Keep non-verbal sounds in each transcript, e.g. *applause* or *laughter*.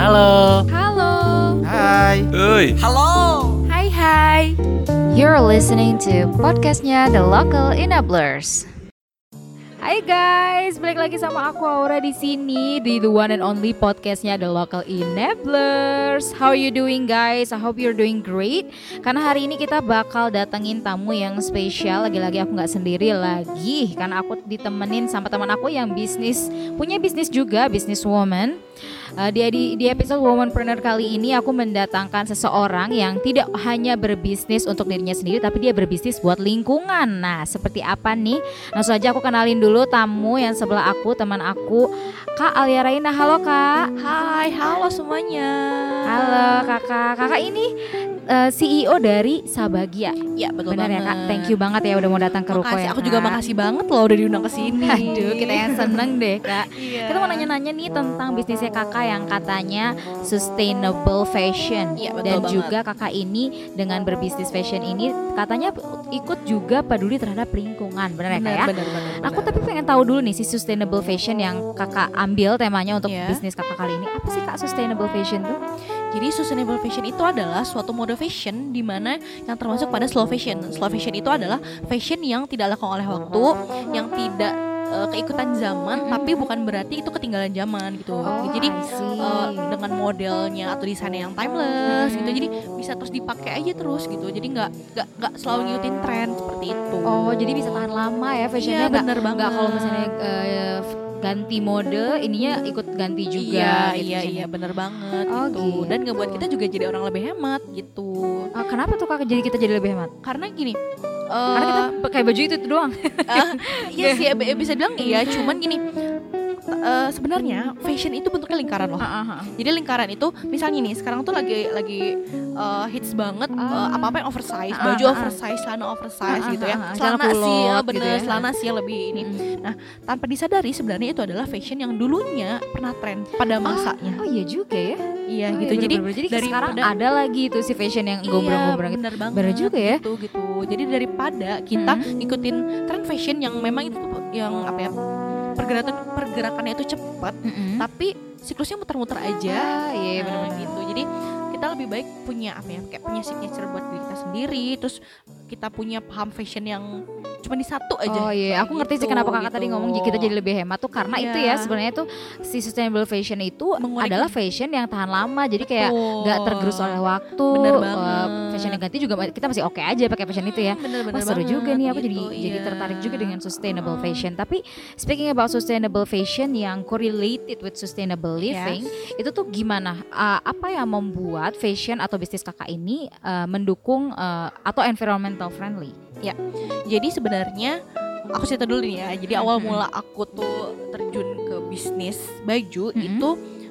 Halo. Halo. Hai. Oi. Hai hai. You're listening to podcastnya The Local Enablers. Hai guys, balik lagi sama aku Aura di sini di the one and only podcastnya The Local Enablers. How are you doing guys? I hope you're doing great. Karena hari ini kita bakal datengin tamu yang spesial. Lagi-lagi aku nggak sendiri lagi, karena aku ditemenin sama teman aku yang bisnis punya bisnis juga, bisnis woman. Uh, di, di, di episode Womanpreneur kali ini aku mendatangkan seseorang yang tidak hanya berbisnis untuk dirinya sendiri tapi dia berbisnis buat lingkungan. Nah, seperti apa nih? Langsung aja aku kenalin dulu tamu yang sebelah aku, teman aku, Kak Alia Raina. Halo Kak. Hai, halo semuanya. Halo Kakak. Kakak ini uh, CEO dari Sabagia. Ya, betul Benar ya banget. Kak? Thank you banget ya udah mau datang ke Ruko ya. aku juga makasih banget loh udah diundang ke sini. Aduh, kita yang seneng deh Kak. Iya. Kita mau nanya-nanya nih tentang bisnisnya kakak yang katanya sustainable fashion Iya, betul dan banget. juga kakak ini dengan berbisnis fashion ini katanya ikut juga peduli terhadap lingkungan, benar ya kak ya? Benar, benar, benar. Aku tapi pengen tahu dulu nih si sustainable fashion yang kakak ambil temanya untuk Iya. bisnis kakak kali ini. Apa sih kak sustainable fashion tuh? Jadi sustainable fashion itu adalah suatu mode fashion di mana yang termasuk pada slow fashion. Slow fashion itu adalah fashion yang tidak lekang oleh waktu, yang tidak eh, keikutan zaman, tapi bukan berarti itu ketinggalan zaman gitu. Jadi I see. eh, dengan modelnya atau desainnya yang timeless gitu, jadi bisa terus dipakai aja terus gitu. Jadi nggak nggak nggak selalu ngikutin tren seperti itu. Oh, jadi bisa tahan lama ya fashionnya Iya, bener banget. nggak kalau misalnya eh, ganti mode, ininya ikut ganti juga. iya gitu iya iya bener banget Oh, gitu. gitu. dan ngebuat kita juga jadi orang lebih hemat gitu Ah, kenapa tuh kak jadi kita jadi lebih hemat? karena gini Karena kita eh, pakai baju itu, itu doang. iya sih *laughs* ya, bi- bisa bilang iya cuman gini eh, sebenarnya fashion itu bentuknya lingkaran loh jadi lingkaran itu misalnya nih sekarang tuh lagi lagi eh, hits banget apa apa yang oversize Ah, baju oversize celana oversize Ah, gitu ya celana sih ya, gitu bener ya. celana sih lebih ini nah tanpa disadari sebenarnya itu adalah fashion yang dulunya pernah tren pada masanya Oh iya juga ya. iya Oh, gitu iya, jadi bener-bener. jadi dari sekarang ada lagi tuh si fashion yang gombrong-gombrong iya, gitu. bener banget Bener juga ya. gitu gitu jadi daripada kita Mm-mm. ngikutin tren fashion yang memang itu yang apa ya pergerakan pergerakannya itu cepat Mm-mm. tapi siklusnya muter-muter aja Ah, iya Nah, benar-benar. gitu jadi kita lebih baik punya apa ya kayak punya signature buat diri kita sendiri terus kita punya paham fashion yang cuma di satu aja Oh iya, aku ngerti sih Gitu, kenapa kakak gitu. tadi ngomong kita jadi lebih hemat tuh karena itu ya Iya. sebenarnya tuh si sustainable fashion itu Mengulik- adalah fashion yang tahan lama jadi kayak nggak tergerus oleh waktu. Bener banget. fashion yang ganti juga kita masih oke aja pakai fashion itu ya. bener-bener Wah seru juga nih aku jadi gitu, jadi iya. tertarik juga dengan sustainable fashion. Tapi speaking about sustainable fashion yang correlated with sustainable living, itu tuh gimana? Uh, apa yang membuat fashion atau bisnis kakak ini uh, mendukung uh, atau environmental friendly? Jadi sebenarnya aku cerita dulu nih ya. Jadi awal mula aku tuh terjun ke bisnis baju Mm-mm. itu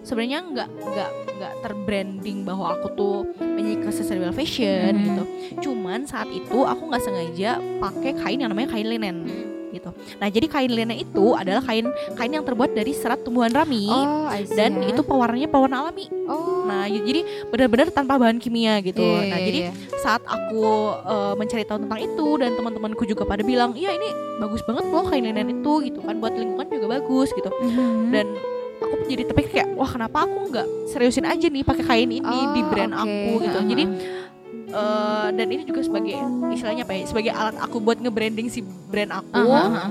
sebenarnya nggak nggak nggak terbranding bahwa aku tuh menyukai sustainable fashion Mm-mm. gitu. Cuman saat itu aku nggak sengaja pakai kain yang namanya kain linen gitu. Nah jadi kain linen itu adalah kain kain yang terbuat dari serat tumbuhan rami Oh, see dan ya. itu pewarnanya pewarna alami. oh Nah jadi benar-benar tanpa bahan kimia gitu. Iya, nah iya, jadi iya. saat aku eh, mencari tahu tentang itu dan teman-temanku juga pada bilang iya ini bagus banget loh kain linen itu gitu kan buat lingkungan juga bagus gitu Mhm. dan aku jadi terpikir kayak wah kenapa aku nggak seriusin aja nih pakai kain ini Oh, di brand oke. aku gitu Ha-ha. jadi eh, dan ini juga sebagai istilahnya apa ya? Sebagai alat aku buat nge-branding si brand aku. Aha, aha.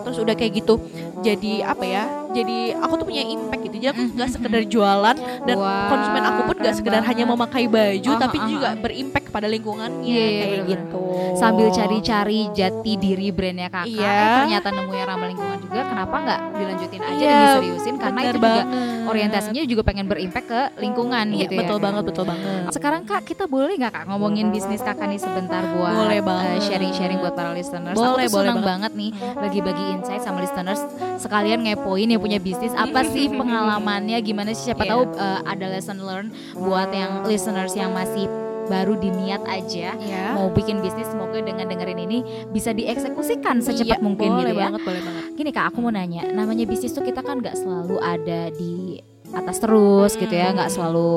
terus udah kayak gitu jadi apa ya jadi aku tuh punya impact gitu jadi aku Mhm, nggak mhm, sekedar jualan dan Wah, konsumen aku pun gak keren sekedar hanya banget. memakai baju Aha, tapi aha. juga berimpact pada lingkungannya Iya, iya, kayak bener-bener. gitu sambil cari-cari jati diri brandnya kakak Iya. eh, ternyata nemu yang ramah lingkungan juga kenapa nggak dilanjutin aja Iya, dan diseriusin karena Bener itu juga banget. orientasinya juga pengen berimpact ke lingkungan Iya, gitu ya betul Kak? banget betul banget sekarang kak kita boleh nggak kak ngomongin bisnis kakak nih sebentar buat Boleh eh, banget. sharing-sharing buat para listeners Boleh, aku tuh boleh senang banget. banget nih bagi-bagi insight sama listeners sekalian ngepoin yang punya bisnis apa sih pengalamannya gimana sih siapa Iya. tahu eh, ada lesson learn buat yang listeners yang masih baru diniat aja ya mau bikin bisnis semoga dengan dengerin ini bisa dieksekusikan secepat Iya, mungkin boleh gitu ya. banget boleh banget Gini kak, aku mau nanya, namanya bisnis tuh kita kan nggak selalu ada di atas terus gitu ya, nggak Hmm. selalu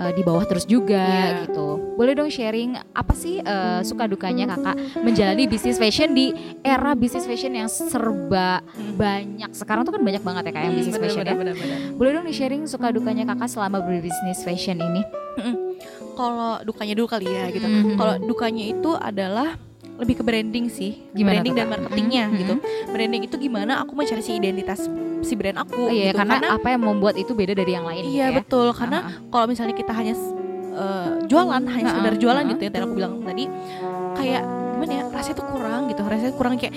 eh, di bawah terus juga Iya. gitu. Boleh dong sharing apa sih eh, suka dukanya kakak menjalani bisnis fashion di era bisnis fashion yang serba Hmm. banyak. Sekarang tuh kan banyak banget ya kayak yang bisnis fashion ya. Boleh dong di sharing suka dukanya kakak selama berbisnis fashion ini? Kalau dukanya dulu kali ya gitu. Mhm. Kalau dukanya itu adalah lebih ke branding sih, Gimana branding tuh, dan Kak? marketingnya Mhm, gitu. Branding itu gimana aku mencari si identitas si brand Oh aku. iya, gitu. karena, apa yang membuat itu beda dari yang lain gitu Iya ya? betul, karena Ah, ah. kalau misalnya kita hanya eh, jualan, hanya Ah, sekedar ah, jualan ah. gitu ya, tadi aku bilang tadi, kayak gimana ya, rasanya tuh kurang gitu, rasanya kurang kayak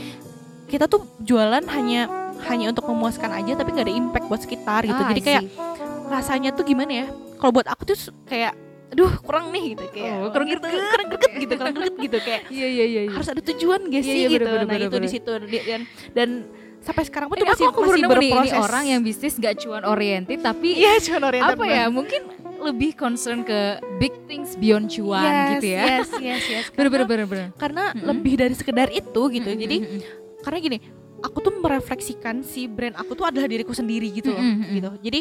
kita tuh jualan hanya hanya untuk memuaskan aja, tapi nggak ada impact buat sekitar gitu. Ah, Jadi kayak rasanya tuh gimana ya? Kalau buat aku tuh kayak, aduh kurang nih gitu kayak, Oh, kurang gitu, kurang greget gitu, kurang greget gitu kayak *laughs* Iya iya iya. iya. harus ada tujuan gak Iya, sih iya, gitu. bener, nah bener, itu di situ dan dan sampai sekarang pun tuh masih aku, masih nih, ini berproses. orang yang bisnis gak cuan oriented tapi Iya, cuman oriented apa ya mungkin lebih concern ke big things beyond cuan yes, gitu ya. Yes, yes, yes. Bener bener bener bener. Karena Mm-mm. lebih dari sekedar itu gitu. Mm-mm, Jadi mm-mm. karena gini, aku tuh merefleksikan si brand aku tuh adalah diriku sendiri gitu loh, Mm-mm, mm-mm. gitu. Jadi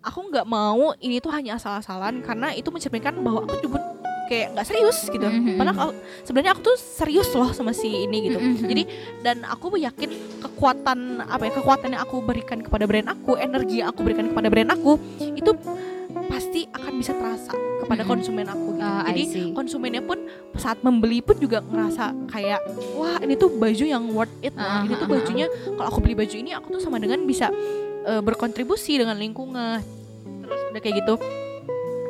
aku nggak mau ini tuh hanya asal-asalan karena itu mencerminkan bahwa aku juga kayak nggak serius gitu. Mm-mm, Padahal kalau- sebenarnya aku tuh serius loh sama si ini gitu. Mm-mm, Jadi dan aku yakin kekuatan apa ya kekuatan yang aku berikan kepada brand aku, energi yang aku berikan kepada brand aku itu pasti akan bisa terasa kepada Mm-mm. konsumen aku gitu. I Jadi konsumennya pun saat membeli pun juga ngerasa kayak wah ini tuh baju yang worth it loh. Ah, ini tuh ah, bajunya kalau aku beli baju ini aku tuh sama dengan bisa eh, berkontribusi dengan lingkungan terus udah kayak gitu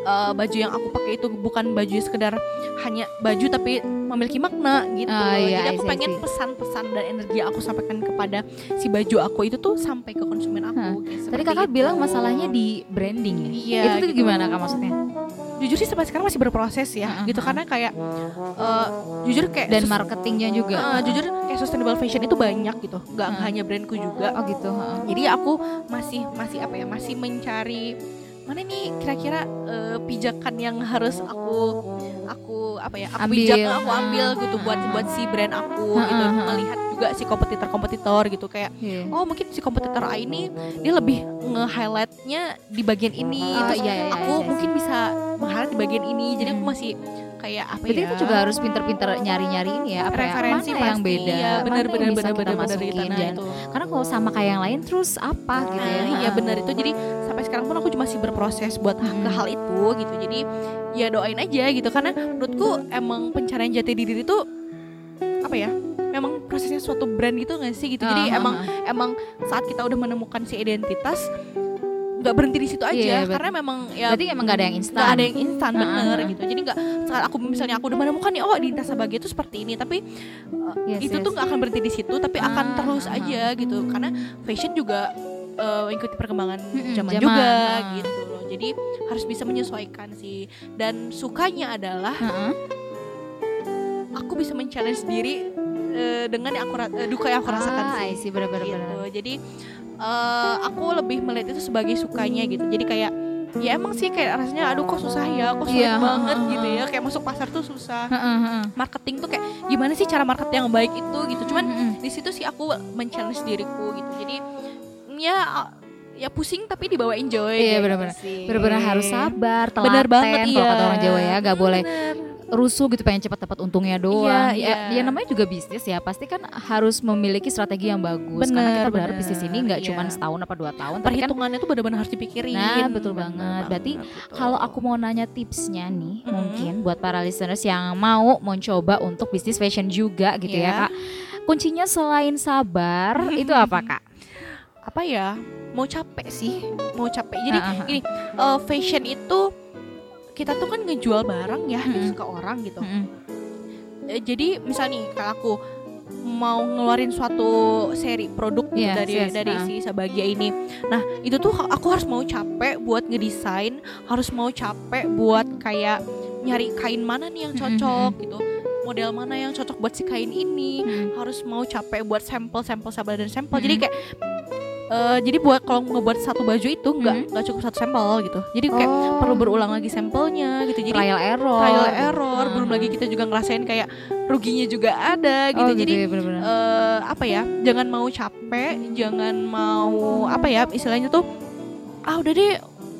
eh, baju yang aku pakai itu bukan baju sekedar hanya baju tapi memiliki makna gitu Ah, iya, jadi aku see, pengen pesan-pesan dan energi yang aku sampaikan kepada si baju aku itu tuh sampai ke konsumen aku Hah. kayak Tadi kakak itu. bilang masalahnya di branding ya. Iya, itu tuh gitu. gimana kak maksudnya? jujur sih sampai sekarang masih berproses ya Ah, ah, gitu karena kayak eh, jujur kayak Dan marketingnya juga. Eh, jujur kayak sustainable fashion itu banyak gitu nggak Hmm. hanya brandku juga Oh gitu. heeh. jadi aku masih masih apa ya masih mencari mana nih kira-kira eh, pijakan yang harus aku aku apa ya aku Ambil. pijak aku ambil gitu buat buat si brand aku gitu melihat juga si kompetitor-kompetitor gitu kayak Iya. oh mungkin si kompetitor A ini dia lebih nge-highlightnya di bagian ini Oh, terus iya, iya, aku iya, iya. mungkin bisa meng-highlight di bagian ini jadi aku masih kayak apa Berarti ya itu juga harus pinter-pinter nyari-nyari ini ya apa ya, referensi mana yang beda, ya, mana benar yang benar bisa kita benar benar masukin, gitu. Nah, dan itu. karena kalau sama kayak yang lain terus apa gitu ya? Nah, iya benar itu jadi sekarang pun aku masih berproses buat Hmm. ke hal itu gitu jadi ya doain aja gitu karena menurutku emang pencarian jati diri itu apa ya memang prosesnya suatu brand gitu nggak sih gitu jadi Ah, ah, emang ah. emang saat kita udah menemukan si identitas nggak berhenti di situ aja Iya, bet- karena memang ya Berarti emang gak ada yang instan. nggak ada yang instan Ah, bener ah, ah. gitu jadi nggak saat aku misalnya aku udah menemukan nih oh identitas sebagai itu seperti ini tapi uh, Yes, itu yes. tuh nggak akan berhenti di situ tapi akan Ah, terus ah, ah. aja gitu karena fashion juga uh, mengikuti perkembangan Mm-mm, zaman, zaman, juga ah. gitu loh. Jadi harus bisa menyesuaikan sih. Dan sukanya adalah Heeh. aku bisa men-challenge diri uh, dengan yang aku uh, duka yang aku rasakan Ah, sih. I see, bener-bener. gitu. jadi eh, aku lebih melihat itu sebagai sukanya gitu. Jadi kayak ya emang sih kayak rasanya aduh kok susah ya? Kok sulit Iya, banget ha, ha, gitu ya. kayak masuk pasar tuh susah. Heeh, heeh. marketing tuh kayak gimana sih cara marketing yang baik itu? Gitu. Cuman Mm-mm. di situ sih aku men-challenge diriku gitu. Jadi ya ya pusing tapi dibawa enjoy Iya, benar-benar. gitu sih. Bener-bener harus sabar, telaten, bener banget kalau iya kata orang Jawa ya, gak boleh rusuh gitu pengen cepat dapat untungnya doang. Iya, ya, iya. ya namanya juga bisnis ya, pasti kan harus memiliki strategi yang bagus. Karena Bener, kita berharap bener, bisnis ini nggak iya. cuma setahun apa dua tahun, kan perhitungannya tuh benar-benar harus dipikirin Nah, betul Bener banget. Berarti gitu. Kalau aku mau nanya tipsnya nih, Mhm. mungkin buat para listeners yang mau mencoba untuk bisnis fashion juga gitu ya Iya. kak. Kuncinya selain sabar itu apa kak? Apa ya mau capek sih mau capek jadi ah. gini eh, fashion itu kita tuh kan ngejual barang ya Mm-mm. ke orang gitu. Eh, jadi misalnya nih kalau aku mau ngeluarin suatu seri produk gitu Yes, dari yes, dari ah. si Sabagia ini. Nah, itu tuh aku harus mau capek buat ngedesain, harus mau capek buat kayak nyari kain mana nih yang cocok gitu. Model mana yang cocok buat si kain ini. Mm-mm. Harus mau capek buat sampel, sampel, sampel dan sampel. Jadi Mm-mm. kayak eh, jadi buat kalau ngebuat satu baju itu nggak Mm-mm. nggak cukup satu sampel gitu. Jadi kayak Oh, perlu berulang lagi sampelnya gitu. Jadi trial error. trial error Ah. belum lagi kita juga ngerasain kayak ruginya juga ada gitu Oh, jadi ya, bener-bener. eh, apa ya jangan mau capek jangan mau apa ya istilahnya tuh ah udah deh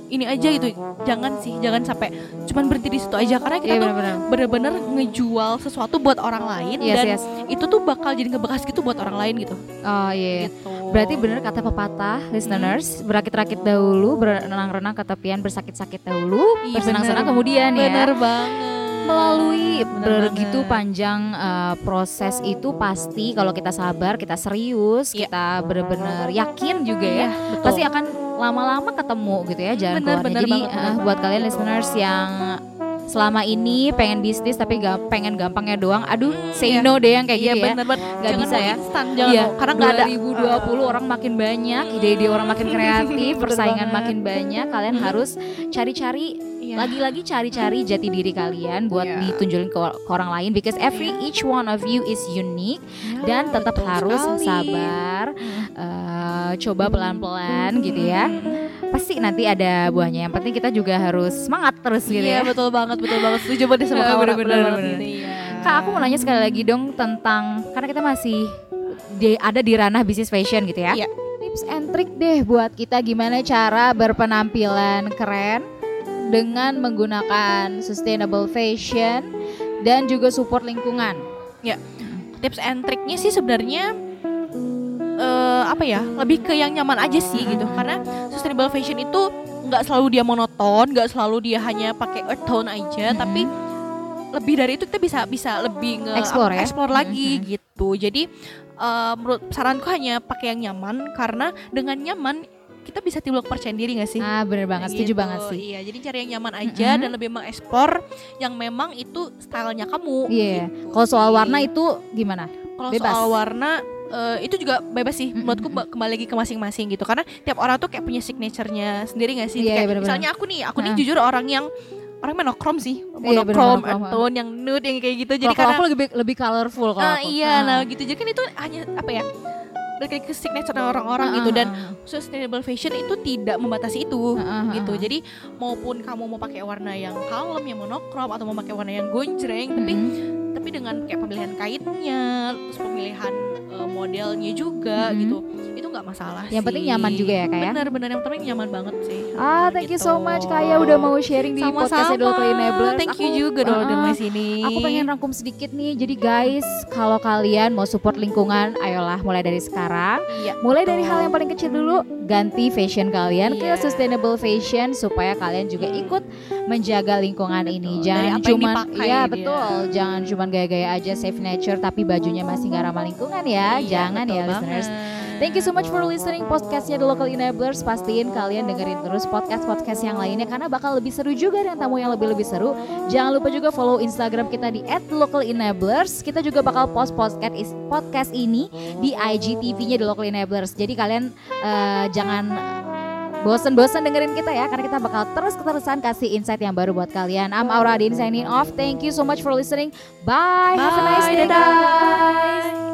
ini aja gitu jangan sih jangan sampai cuman berhenti di situ aja karena kita Iya tuh benar-benar. bener-bener ngejual sesuatu buat orang lain Yes, dan yes. itu tuh bakal jadi ngebekas gitu buat orang lain gitu Oh iya. gitu Berarti bener kata pepatah listeners, berakit-rakit dahulu, berenang-renang ke tepian, bersakit-sakit dahulu, Iya, bersenang-senang bener. kemudian ya. bener banget Melalui Bener begitu banget. panjang uh, proses itu pasti kalau kita sabar, kita serius, Iya. kita bener-bener yakin juga ya, Iya, betul. pasti akan lama-lama ketemu gitu ya jalan Bener, keluarnya. bener Jadi banget, uh, bener. buat kalian listeners yang selama ini pengen bisnis tapi gak pengen gampangnya doang, aduh say iya. no deh yang kayak iya gitu ya. bener banget Nggak jangan bisa ya. instan jangan mau karena nggak ada 2020 orang makin banyak, ide-ide orang makin *laughs* kreatif, Bener persaingan banget. makin banyak. Kalian harus cari-cari. Lagi-lagi cari-cari jati diri kalian buat Iya. ditunjukin ke, ke orang lain because every each one of you is unique Ya, dan tetap harus sekali. sabar, eh, coba pelan-pelan gitu ya. Hmm. Pasti nanti ada buahnya. Yang penting kita juga harus semangat terus gitu Iya ya. betul banget betul banget setuju banget sama Iya, kamu gitu, iya. Kak, aku mau nanya sekali lagi dong tentang karena kita masih di, ada di ranah bisnis fashion gitu ya. Iya. Tips and trick deh buat kita gimana cara berpenampilan keren dengan menggunakan sustainable fashion dan juga support lingkungan. tips and triknya sih sebenarnya eh apa ya lebih ke yang nyaman aja sih gitu karena sustainable fashion itu nggak selalu dia monoton nggak selalu dia hanya pakai earth tone aja Mhm. tapi lebih dari itu kita bisa bisa lebih nge Explore ya? explore lagi Mhm. gitu jadi eh, menurut saranku hanya pakai yang nyaman karena dengan nyaman kita bisa timbul kepercayaan diri gak sih Ah bener banget, setuju Gitu, banget sih. Iya, jadi cari yang nyaman aja Mhm. dan lebih mengeksplor yang memang itu stylenya kamu. Iya. gitu Kalau soal warna itu gimana? Kalau soal warna eh, itu juga bebas sih Mm-mm. menurutku ba- kembali lagi ke masing-masing gitu karena tiap orang tuh kayak punya signaturenya sendiri gak sih Iya, Kayak bener-bener. misalnya aku nih aku nih Heeh. jujur orang yang orang monokrom sih Iya, monokrom monokrom, tone yang nude yang kayak gitu jadi Kalau kalau karena aku lebih lebih colorful kalau Ah, aku. iya Ah. nah gitu jadi kan itu hanya apa ya balik lagi ke signature orang-orang Ah, gitu. Ah, dan sustainable fashion itu tidak membatasi itu ah, ah, gitu. jadi maupun kamu mau pakai warna yang kalem yang monokrom atau mau pakai warna yang gonjreng tapi Mm-mm. tapi dengan kayak pemilihan kainnya terus pemilihan uh, modelnya juga Mhm. gitu itu nggak masalah Yang sih. penting nyaman juga ya, Kak, ya? benar-benar yang penting nyaman banget sih Ah, thank you so Gitu. much Kak ya udah mau sharing di podcast sama-sama Idol Enablers. thank you Aku- juga dong Ah, udah di sini Aku pengen rangkum sedikit nih. Jadi guys, kalau kalian mau support lingkungan, ayolah mulai dari sekarang. iya Mulai dari hal yang paling kecil dulu, ganti fashion kalian Iya. ke sustainable fashion supaya kalian juga ikut menjaga lingkungan ini. Dari Jangan cuma dipakai ya dia. betul, jangan cuma gaya-gaya aja save nature tapi bajunya masih nggak ramah lingkungan ya. Iya, jangan ya listeners. banget. Thank you so much for listening podcastnya The Local Enablers. Pastiin kalian dengerin terus podcast-podcast yang lainnya karena bakal lebih seru juga dengan tamu yang lebih-lebih seru. Jangan lupa juga follow Instagram kita di @localenablers. Kita juga bakal post podcast is- podcast ini di IGTV-nya The Local Enablers. Jadi kalian eh, jangan bosen-bosen dengerin kita ya karena kita bakal terus-terusan kasih insight yang baru buat kalian. I'm Aura Adin signing off. Thank you so much for listening. Bye. Bye. Have a nice day Dadah. guys.